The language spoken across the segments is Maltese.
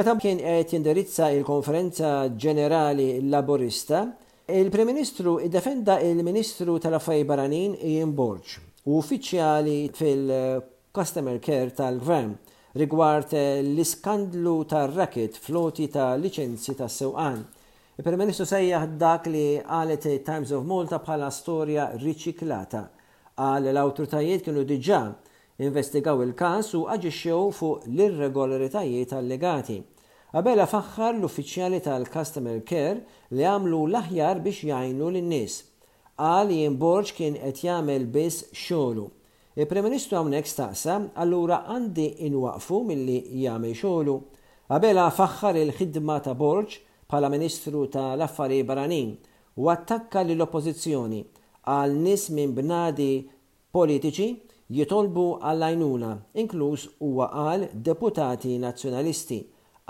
Meta kien qed jindirizza l-Konferenza Ġenerali Laburista, il-Prim Ministru ddefenda l-Ministru tal-Affarijiet Barranin Ian Borg u uffiċjali fil-Customer Care tal-Gvern rigward l-iskandlu tar-racket fl-għoti ta' liċenzji tas-sewqan. Il-Prim Ministru sejjaħ dak li qalet it-Times of Malta bħala storja riċiklata. Qal li l-awtoritajiet kienu diġà investigaw il-każ u aġixxew fuq l-irregolaritajiet allegati. Abela faħħar l-uffiċjali tal-Customer Care li għamlu l-aħjar biex jgħinu lin-nies. Qal li Ian Borg kien qed jagħmel biss xogħlu. Il-Prim Ministru hawnhekk staqsa, allura għandi inwaqqfu milli jagħmel xogħlu? Abela faħħar il-ħidma ta' Borg bħala Ministru ta' l-Affarijiet Barranin u attakka lill-Oppożizzjoni, qal nies minn bnadi politiċi jitolbu għall-għajnuna, inkluż huwa qal deputati Nazzjonalisti,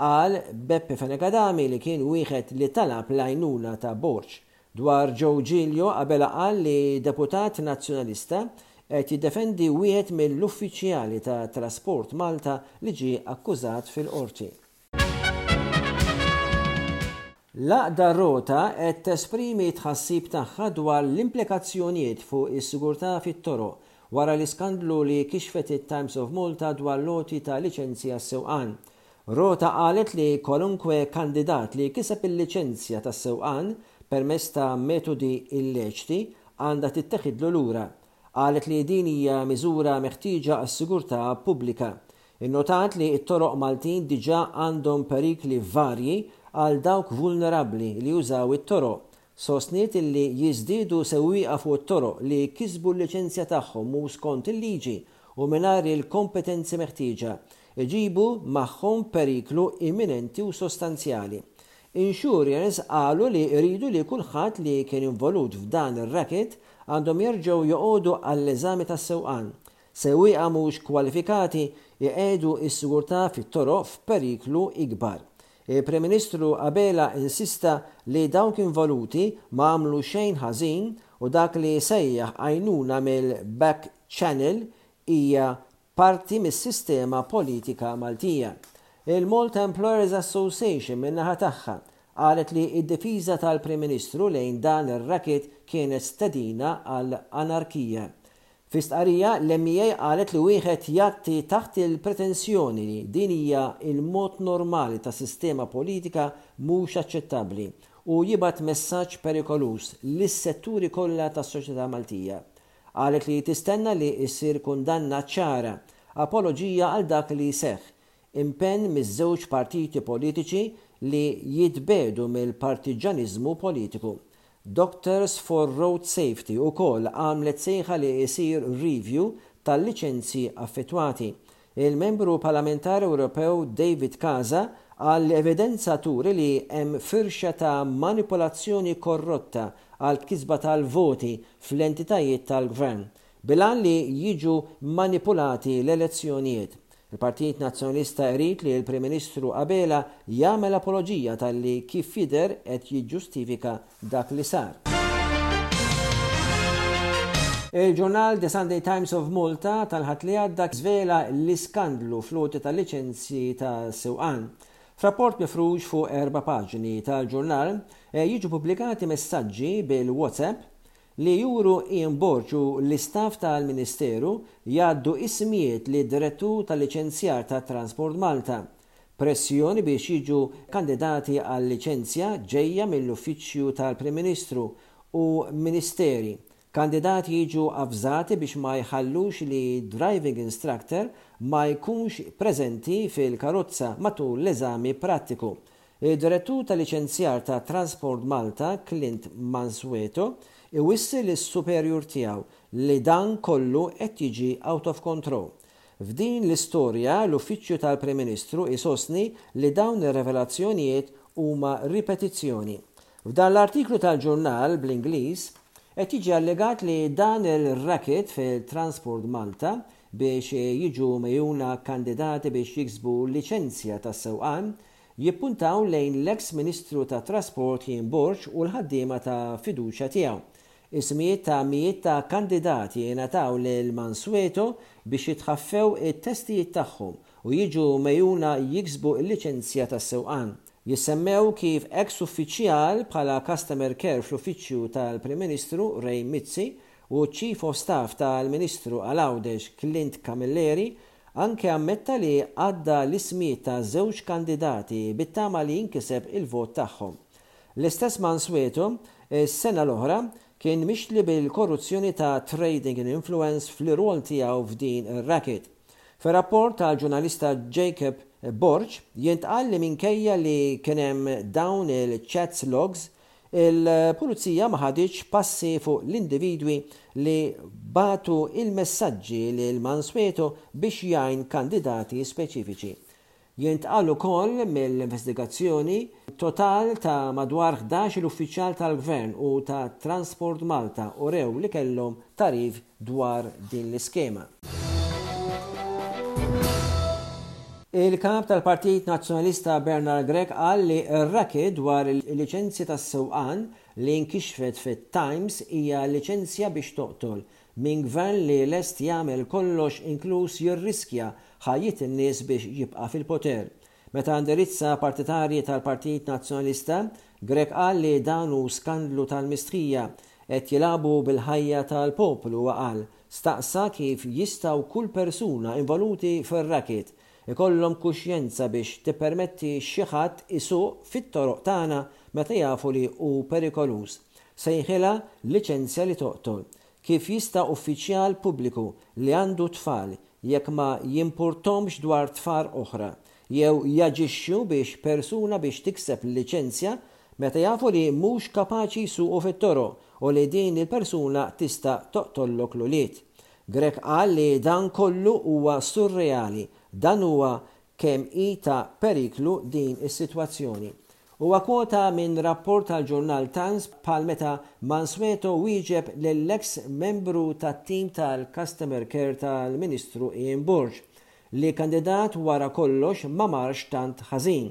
qal Beppe Fenech Adami li kien wieħed li talab l-għajnuna ta' Borg. Dwar Joe Giglio, Abela qal li deputat Nazzjonalista qed jiddefendi wieħed mill-uffiċjali ta' Trasport Malta li ġie akkużat fil-Qorti. L-Għaqda Rota qed tesprimi t-tħassib tagħha dwar l-implikazzjonijiet fuq is-sigurtà fit-toroq wara l-iskandlu li kixfet it-Times of Malta dwar l-għoti ta' liċenzji għas-sewqan. Rota qalet li kwalunkwe kandidat li kiseb il-liċenzja tas-sewqan permezz ta' metodi illeċti għandha titteħidlu lura Qalet li din hija miżura meħtieġa għas-sigurtà pubblika. Innotat li t-toroq Maltin diġà għandhom perikli varji għal dawk vulnerabbli li jużaw it-toroq. Sostniet li jiżdiedu sewwieqa fuq it-toroq li kisbu l-liċenzja tagħhom mhu skont il-liġi u mingħajr il-kompetenzi meħtieġa, iġibu magħhom periklu imminenti u sostanzjali. Insurers qalu li jridu li kulħadd li kien involut f'dan ir-racket għandhom jerġgħu joqogħdu għall-eżami tas-sewqan. Sewwieqa mhux kwalifikati jqiegħdu s-sigurtà fit-toroq f'periklu ikbar. Il-Prim Ministru Abela insista li dawk involuti ma għamlu xejn ħażin u dak li jsejjaħ għajnuna mill-back channel hija parti mis-sistema politika Maltija. Il-Malta Employers Association min-naħa tagħha qalet li d-difiża tal-Prim Ministru lejn dan ir-racket kienet stedina għal anarkija. Fi stqarrija, l-MEA qalet li wieħed jgħatti taħt il-pretensjoni li din hija l-mod normali ta' sistema politika mhux aċċettabbli u jibgħat messaġġ perikoluż lis-setturi kollha tas-soċjetà Maltija Qalet li tistenna li ssir kundanna ċara, apoloġija għal dak li seħħ, impenn miż-żewġ partiti politiċi li jitbiegħdu mill-partiġġaniżmu politiku. Doctors for Road Safety ukoll għamlet sejħa li jsir review tal-liċenzji affettwati, Il-Membru Parlamentari Ewropew David Casa qal li evidenza turi li hemm firxa ta' manipulazzjoni korrotta għall-kisba tal-voti fl-entitajiet tal-gvern, bil-għan li jiġu manipulati l-elezzjonijiet. Il-Partit Nazzjonalista irid li l-Prim Ministru Abela jagħmel apoloġija talli kif jidher qed jiġġustifika dak li sar. Il-ġurnal The Sunday Times of Malta tal-Ħadd li għadda żvela l-iskandlu fl-għoti tal-liċenzji ta' sewqan. F'rapport mifrux fuq erba' paġni tal-ġurnal eh, jiġu pubblikati messaġġi bil-WhatsApp li juru Ienborg u l-istaff tal-Ministeru jgħaddu ismijiet lid-Direttur tal-Liċenzjar ta' Transport Malta, Pressjoni biex jiġu kandidati għal liċenzja ġejja mill-Uffiċċju tal-Prim Ministru u Ministeri. Kandidati jiġu avżati biex ma jħallux li driving instructor ma jkunx preżenti fil-karozza matul l-eżami prattiku. Id-Direttur tal-Liċenzjar ta' Transport Malta, Clint Mansueto, iwissi lis-superjur tiegħu li dan kollu qed jiġi out of control. F'din l-istorja, l-Uffiċċju tal-Prim Ministru jsostni li dawn ir-revelazzjonijiet huma ripetizzjoni. F'dan l-artiklu tal-ġurnal bl-Ingliż, qed jiġi allegat li dan il-racket fil-Transport Malta biex jiġu megħjuna kandidati biex jiksbu liċenzja tas-sewqan jippuntaw lejn l-eks Ministru tat-Trasport Jien Borg u l-ħaddiema ta' fiduċja tiegħu Ismijiet ta' mijiet ta' kandidati ingħataw lil Mansueto biex jitħaffew it-testijiet tagħhom u jiġu megħjuna jiksbu l-liċenzja tas-sewqan. Jissemmew kif eks uffiċjal bħala Customer Care fl-Uffiċċju tal-Prim Ministru, Ray Mizzi, u ċ-Chief of Staff tal-Ministru għal Għawdex, Clint Camilleri, anke ammetta li għadda l-ismijiet ta' żewġ kandidati bit-tama li jinkiseb il-vot tagħhom. L-istess Mansueto, is-sena l-oħra, kien mixli bil-korruzzjoni ta' Trading in Influence fl-irwol tiegħu f'din ir-racket. Fir-rapport tal-ġurnalista Jacob Borg jintqal li minkejja li kien hemm dawn il-chats logs, il-Pulizija ma ħaditx passi fuq l-individwi li bagħtu il-messaġġi lil Mansueto biex jgħin kandidati speċifiċi Jintqal ukoll mill-investigazzjoni, total ta' madwar ħdax-il uffiċjal tal-Gvern u ta' Transport Malta urew li kellhom tagħrif dwar din l-iskema. Il-Kap tal-Partit Nazzjonalista Bernard Grech qal li r-racket dwar il-liċenzja tas-sewqan li nkixfet fit-Times hija liċenzja biex toqtol Minn Gvern li lest jagħmel kollox inkluż jirriskja ħajjiet in-nies biex jibqa' fil-poter. Meta ndirizza partitarji tal-Partit Nazzjonalista, Grech qal li dan hu skandlu tal-mistħija. Qed jilagħbu bil-ħajja tal-poplu, huwa qal. Staqsa kif jistgħu kull persuna involuti fir-racket ikollhom kuxjenza biex tippermetti xi ħadd isuq fit-toroq tagħna meta jafu li hu perikoluż. Sejħilha liċenzja li toqtol. Kif jista' uffiċjal pubbliku li għandu tfal, jekk ma jimpurthomx dwar tfal oħra, jew jaġixxu biex persuna biex tikseb liċenzja meta jafu li mhux kapaċi jsuqu fit-toroq u li din il-persuna tista' toqtollok l-ulied. Grech qal li dan kollu huwa surreali, dan huwa kemm hi ta' periklu din is-sitwazzjoni. Huwa kwota minn rapport tal-ġurnal Times bħal meta Mansueto wieġeb lill-eks membru tat-tim tal-Customer Care tal-Ministru Ian Borg, li kandidat wara kollox ma marx tant ħażin,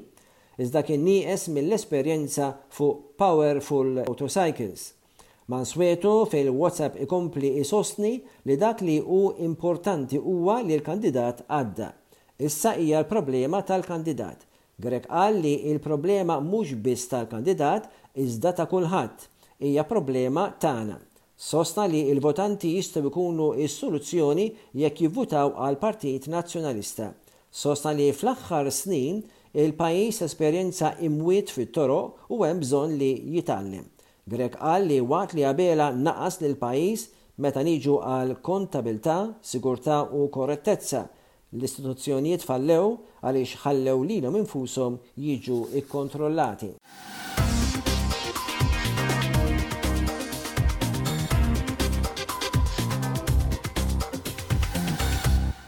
iżda kien nieqes mill-esperjenza fuq powerful motorcycles. Mansueto fil-WhatsApp ikompli jsostni li dak li hu importanti huwa li l-kandidat għadda. Issa hija l-problema tal-kandidat, Grech qal li l-problema mhux biss tal-kandidat iżda ta' kulħadd, hija problema tagħna. Sostna li l-votanti jistgħu jkunu s-soluzzjoni jekk jivvutaw għall-Partit Nazzjonalista. Sostna li fl-aħħar snin il-pajjiż esperjenza imwiet fit-toroq u hemm bżonn li jitgħallem. Grech qal li waqt li Abela naqas lill-pajjiż meta niġu għall-kontabilità, sigurtà u korrettezza, L-istituzzjonijiet fallew għaliex ħallew lilhom infushom jiġu kkontrollati.